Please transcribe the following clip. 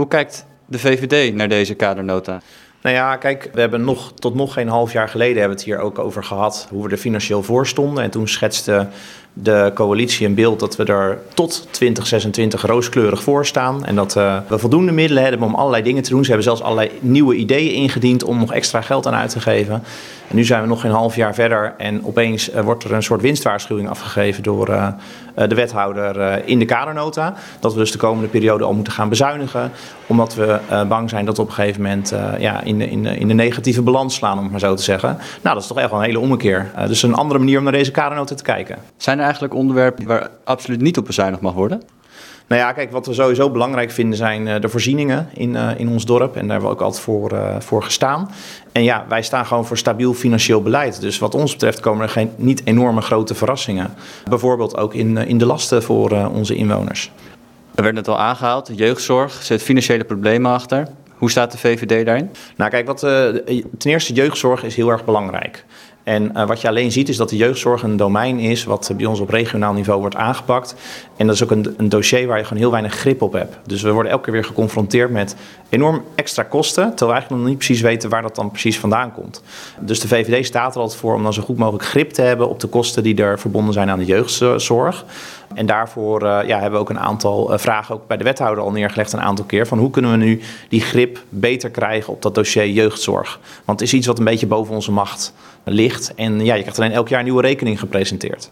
Hoe kijkt de VVD naar deze kadernota? Nou ja, kijk, we hebben nog, tot nog geen half jaar geleden hebben we het hier ook over gehad hoe we er financieel voor stonden. En toen schetste de coalitie een beeld dat we er tot 2026 rooskleurig voor staan. En dat uh, we voldoende middelen hebben om allerlei dingen te doen. Ze hebben zelfs allerlei nieuwe ideeën ingediend om nog extra geld aan uit te geven. En nu zijn we nog geen half jaar verder en opeens uh, wordt er een soort winstwaarschuwing afgegeven door uh, de wethouder in de kadernota. Dat we dus de komende periode al moeten gaan bezuinigen. Omdat we bang zijn dat we op een gegeven moment ja, in, de, in, de, in de negatieve balans slaan, om het maar zo te zeggen. Nou, dat is toch echt wel een hele ommekeer. dus een andere manier om naar deze kadernota te kijken. Er eigenlijk onderwerpen waar absoluut niet op bezuinigd mag worden? Nou ja, kijk, wat we sowieso belangrijk vinden zijn uh, de voorzieningen in, uh, in ons dorp. En daar hebben we ook altijd voor, uh, voor gestaan. En ja, wij staan gewoon voor stabiel financieel beleid. Dus wat ons betreft komen er geen, niet enorme grote verrassingen. Bijvoorbeeld ook in, in de lasten voor onze inwoners. Er werd net al aangehaald, jeugdzorg zit financiële problemen achter. Hoe staat de VVD daarin? Nou kijk, wat, ten eerste jeugdzorg is heel erg belangrijk. En uh, wat je alleen ziet is dat de jeugdzorg een domein is wat bij ons op regionaal niveau wordt aangepakt. En dat is ook een, een, dossier waar je gewoon heel weinig grip op hebt. Dus we worden elke keer weer geconfronteerd met enorm extra kosten, terwijl we eigenlijk nog niet precies weten waar dat dan precies vandaan komt. Dus de VVD staat er altijd voor om dan zo goed mogelijk grip te hebben op de kosten die er verbonden zijn aan de jeugdzorg. En daarvoor uh, ja, hebben we ook een aantal uh, vragen ook bij de wethouder al neergelegd een aantal keer. Van hoe kunnen we nu die grip beter krijgen op dat dossier jeugdzorg? Want het is iets wat een beetje boven onze macht En ja, je krijgt alleen elk jaar een nieuwe rekening gepresenteerd.